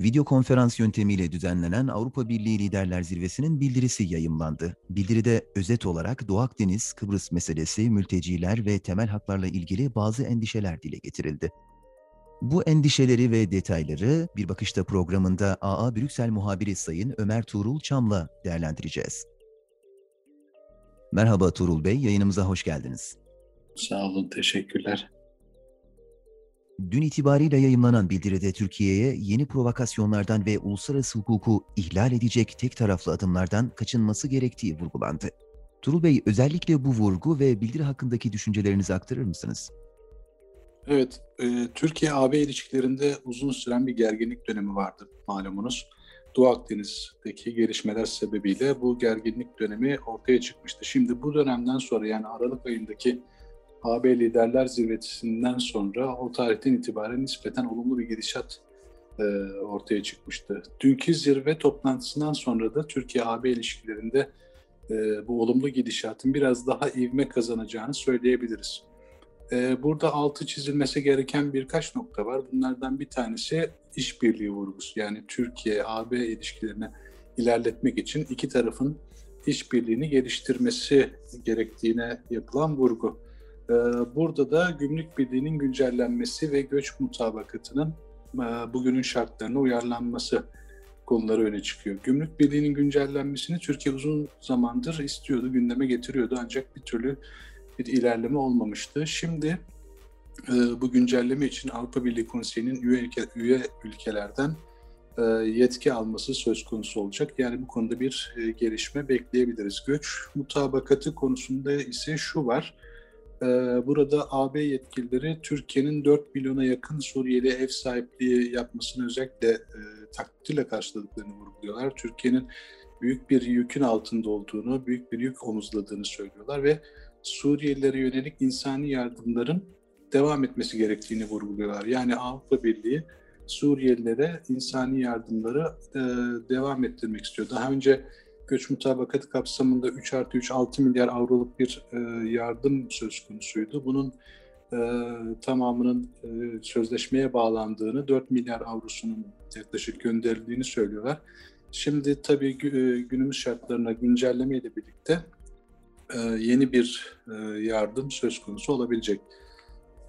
Video konferans yöntemiyle düzenlenen Avrupa Birliği Liderler Zirvesi'nin bildirisi yayımlandı. Bildiride özet olarak Doğu Akdeniz, Kıbrıs meselesi, mülteciler ve temel haklarla ilgili bazı endişeler dile getirildi. Bu endişeleri ve detayları Bir Bakışta programında AA Brüksel muhabiri Sayın Ömer Tuğrul Çam'la değerlendireceğiz. Merhaba Tuğrul Bey, yayınımıza hoş geldiniz. Sağ olun, teşekkürler. Dün itibariyle yayımlanan bildiride Türkiye'ye yeni provokasyonlardan ve uluslararası hukuku ihlal edecek tek taraflı adımlardan kaçınması gerektiği vurgulandı. Turul Bey, özellikle bu vurgu ve bildiri hakkındaki düşüncelerinizi aktarır mısınız? Evet, e, Türkiye-AB ilişkilerinde uzun süren bir gerginlik dönemi vardı malumunuz. Doğu Akdeniz'deki gelişmeler sebebiyle bu gerginlik dönemi ortaya çıkmıştı. Şimdi bu dönemden sonra yani Aralık ayındaki AB Liderler Zirvesi'nden sonra o tarihten itibaren nispeten olumlu bir gidişat e, ortaya çıkmıştı. Dünkü zirve toplantısından sonra da Türkiye-AB ilişkilerinde e, bu olumlu gidişatın biraz daha ivme kazanacağını söyleyebiliriz. E, burada altı çizilmesi gereken birkaç nokta var. Bunlardan bir tanesi işbirliği vurgusu. Yani Türkiye-AB ilişkilerini ilerletmek için iki tarafın işbirliğini geliştirmesi gerektiğine yapılan vurgu. Ee, burada da gümrük birliğinin güncellenmesi ve göç mutabakatının e, bugünün şartlarına uyarlanması konuları öne çıkıyor. Gümrük Birliği'nin güncellenmesini Türkiye uzun zamandır istiyordu, gündeme getiriyordu ancak bir türlü bir ilerleme olmamıştı. Şimdi e, bu güncelleme için Avrupa Birliği Konseyi'nin üye, ülke, üye ülkelerden e, yetki alması söz konusu olacak. Yani bu konuda bir gelişme bekleyebiliriz. Göç mutabakatı konusunda ise şu var. Ee, burada AB yetkilileri Türkiye'nin 4 milyona yakın Suriyeli ev sahipliği yapmasını özellikle e, takdirle karşıladıklarını vurguluyorlar. Türkiye'nin büyük bir yükün altında olduğunu, büyük bir yük omuzladığını söylüyorlar ve Suriyelilere yönelik insani yardımların devam etmesi gerektiğini vurguluyorlar. Yani Avrupa Birliği Suriyelilere insani yardımları e, devam ettirmek istiyor. Daha önce göç mutabakatı kapsamında 3 artı 3 6 milyar avroluk bir e, yardım söz konusuydu. Bunun e, tamamının e, sözleşmeye bağlandığını, 4 milyar avrosunun yaklaşık gönderildiğini söylüyorlar. Şimdi tabii e, günümüz şartlarına güncelleme ile birlikte e, yeni bir e, yardım söz konusu olabilecek.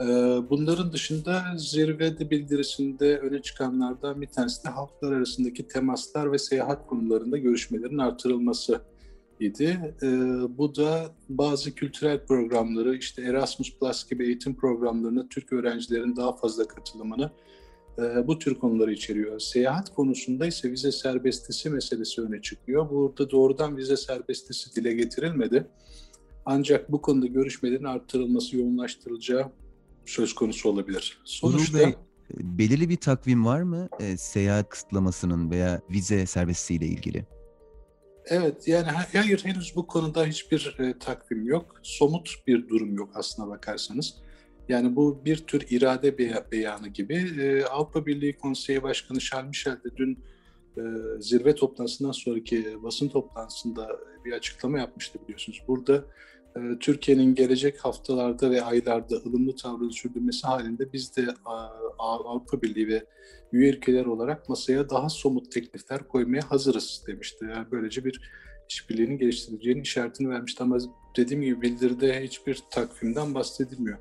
Ee, bunların dışında zirvede bildirisinde öne çıkanlardan bir tanesi de halklar arasındaki temaslar ve seyahat konularında görüşmelerin artırılması idi. Ee, bu da bazı kültürel programları, işte Erasmus Plus gibi eğitim programlarına Türk öğrencilerin daha fazla katılımını e, bu tür konuları içeriyor. Seyahat konusunda ise vize serbestisi meselesi öne çıkıyor. Burada doğrudan vize serbestisi dile getirilmedi. Ancak bu konuda görüşmelerin arttırılması, yoğunlaştırılacağı söz konusu olabilir. Sonuçta Bey, belirli bir takvim var mı e, seyahat kısıtlamasının veya vize serbestisiyle ilgili? Evet yani hayır henüz bu konuda hiçbir e, takvim yok. Somut bir durum yok aslına bakarsanız. Yani bu bir tür irade beyanı gibi. E, Avrupa Birliği Konseyi Başkanı Charles Michel de dün e, zirve toplantısından sonraki basın toplantısında bir açıklama yapmıştı biliyorsunuz. Burada Türkiye'nin gelecek haftalarda ve aylarda ılımlı tavrını sürdürmesi halinde biz de Avrupa Birliği ve üye ülkeler olarak masaya daha somut teklifler koymaya hazırız demişti. Yani böylece bir işbirliğinin geliştirileceğinin işaretini vermişti ama dediğim gibi bildiride hiçbir takvimden bahsedilmiyor.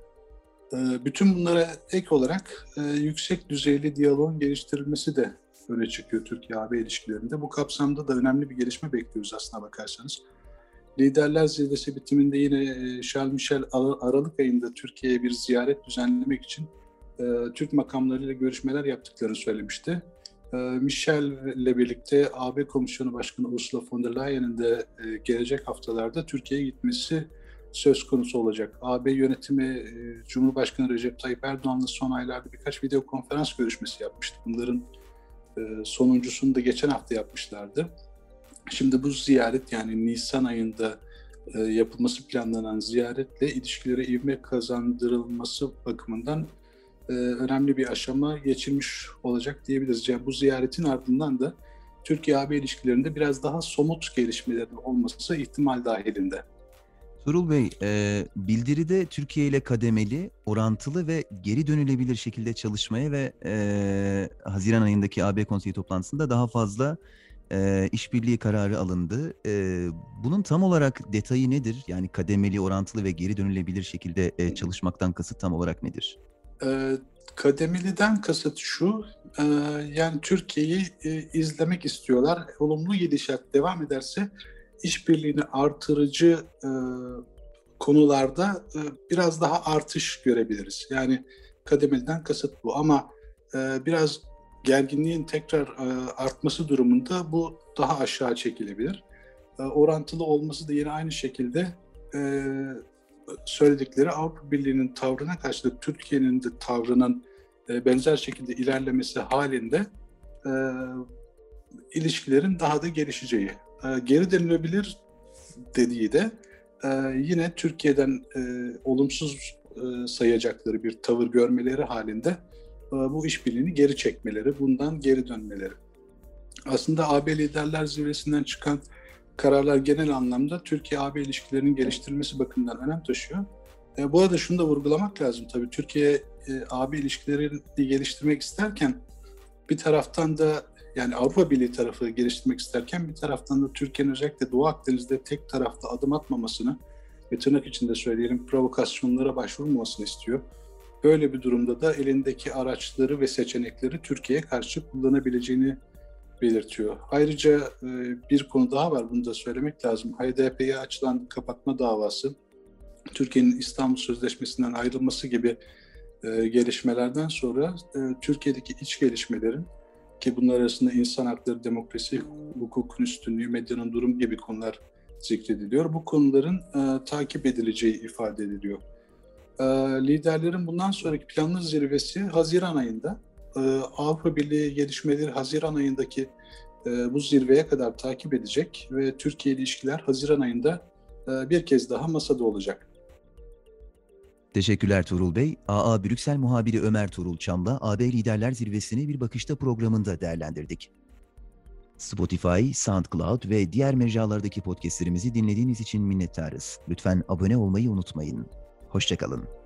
Ee, bütün bunlara ek olarak e, yüksek düzeyli diyaloğun geliştirilmesi de öne çıkıyor Türkiye-AB ilişkilerinde. Bu kapsamda da önemli bir gelişme bekliyoruz aslına bakarsanız. Liderler Zirvesi bitiminde yine e, Charles Michel Aralık ayında Türkiye'ye bir ziyaret düzenlemek için e, Türk makamlarıyla görüşmeler yaptıklarını söylemişti. E, Michel ile birlikte AB Komisyonu Başkanı Ursula von der Leyen'in de gelecek haftalarda Türkiye'ye gitmesi söz konusu olacak. AB yönetimi Cumhurbaşkanı Recep Tayyip Erdoğan'la son aylarda birkaç video konferans görüşmesi yapmıştı. Bunların sonuncusunu da geçen hafta yapmışlardı. Şimdi bu ziyaret yani Nisan ayında e, yapılması planlanan ziyaretle ilişkilere ivme kazandırılması bakımından e, önemli bir aşama geçilmiş olacak diyebiliriz. Yani bu ziyaretin ardından da Türkiye-AB ilişkilerinde biraz daha somut gelişmelerin olması ihtimal dahilinde. Tuğrul Bey, e, bildiride Türkiye ile kademeli, orantılı ve geri dönülebilir şekilde çalışmaya ve e, Haziran ayındaki AB Konseyi toplantısında daha fazla e, işbirliği kararı alındı. E, bunun tam olarak detayı nedir? Yani kademeli, orantılı ve geri dönülebilir şekilde e, çalışmaktan kasıt tam olarak nedir? E, kademeliden kasıt şu, e, yani Türkiye'yi e, izlemek istiyorlar. Olumlu gidişat devam ederse işbirliğini artırıcı e, konularda e, biraz daha artış görebiliriz. Yani kademeliden kasıt bu ama biraz gerginliğin tekrar e, artması durumunda bu daha aşağı çekilebilir. E, orantılı olması da yine aynı şekilde e, söyledikleri Avrupa Birliği'nin tavrına karşılık Türkiye'nin de tavrının benzer şekilde ilerlemesi halinde ilişkilerin daha da gelişeceği. Geri dönülebilir dediği de yine Türkiye'den olumsuz sayacakları bir tavır görmeleri halinde bu işbirliğini geri çekmeleri, bundan geri dönmeleri. Aslında AB Liderler Zirvesi'nden çıkan kararlar genel anlamda Türkiye-AB ilişkilerinin geliştirilmesi bakımından önem taşıyor. E, bu arada şunu da vurgulamak lazım tabii. Türkiye-AB ilişkilerini geliştirmek isterken bir taraftan da yani Avrupa Birliği tarafı geliştirmek isterken bir taraftan da Türkiye'nin özellikle Doğu Akdeniz'de tek taraflı adım atmamasını ve tırnak içinde söyleyelim provokasyonlara başvurmamasını istiyor. Böyle bir durumda da elindeki araçları ve seçenekleri Türkiye'ye karşı kullanabileceğini belirtiyor. Ayrıca e, bir konu daha var, bunu da söylemek lazım. HDP'ye açılan kapatma davası, Türkiye'nin İstanbul Sözleşmesi'nden ayrılması gibi e, gelişmelerden sonra e, Türkiye'deki iç gelişmelerin ki bunlar arasında insan hakları, demokrasi, hukukun üstünlüğü, medyanın durum gibi konular zikrediliyor. Bu konuların takip edileceği ifade ediliyor. E, liderlerin bundan sonraki planlı zirvesi Haziran ayında. E, Avrupa Birliği gelişmeleri Haziran ayındaki e, bu zirveye kadar takip edecek ve Türkiye ilişkiler Haziran ayında e, bir kez daha masada olacak. Teşekkürler Tuğrul Bey. AA Brüksel muhabiri Ömer Tuğrul Çam'la AB Liderler Zirvesi'ni bir bakışta programında değerlendirdik. Spotify, SoundCloud ve diğer mecralardaki podcastlerimizi dinlediğiniz için minnettarız. Lütfen abone olmayı unutmayın. Hoşçakalın.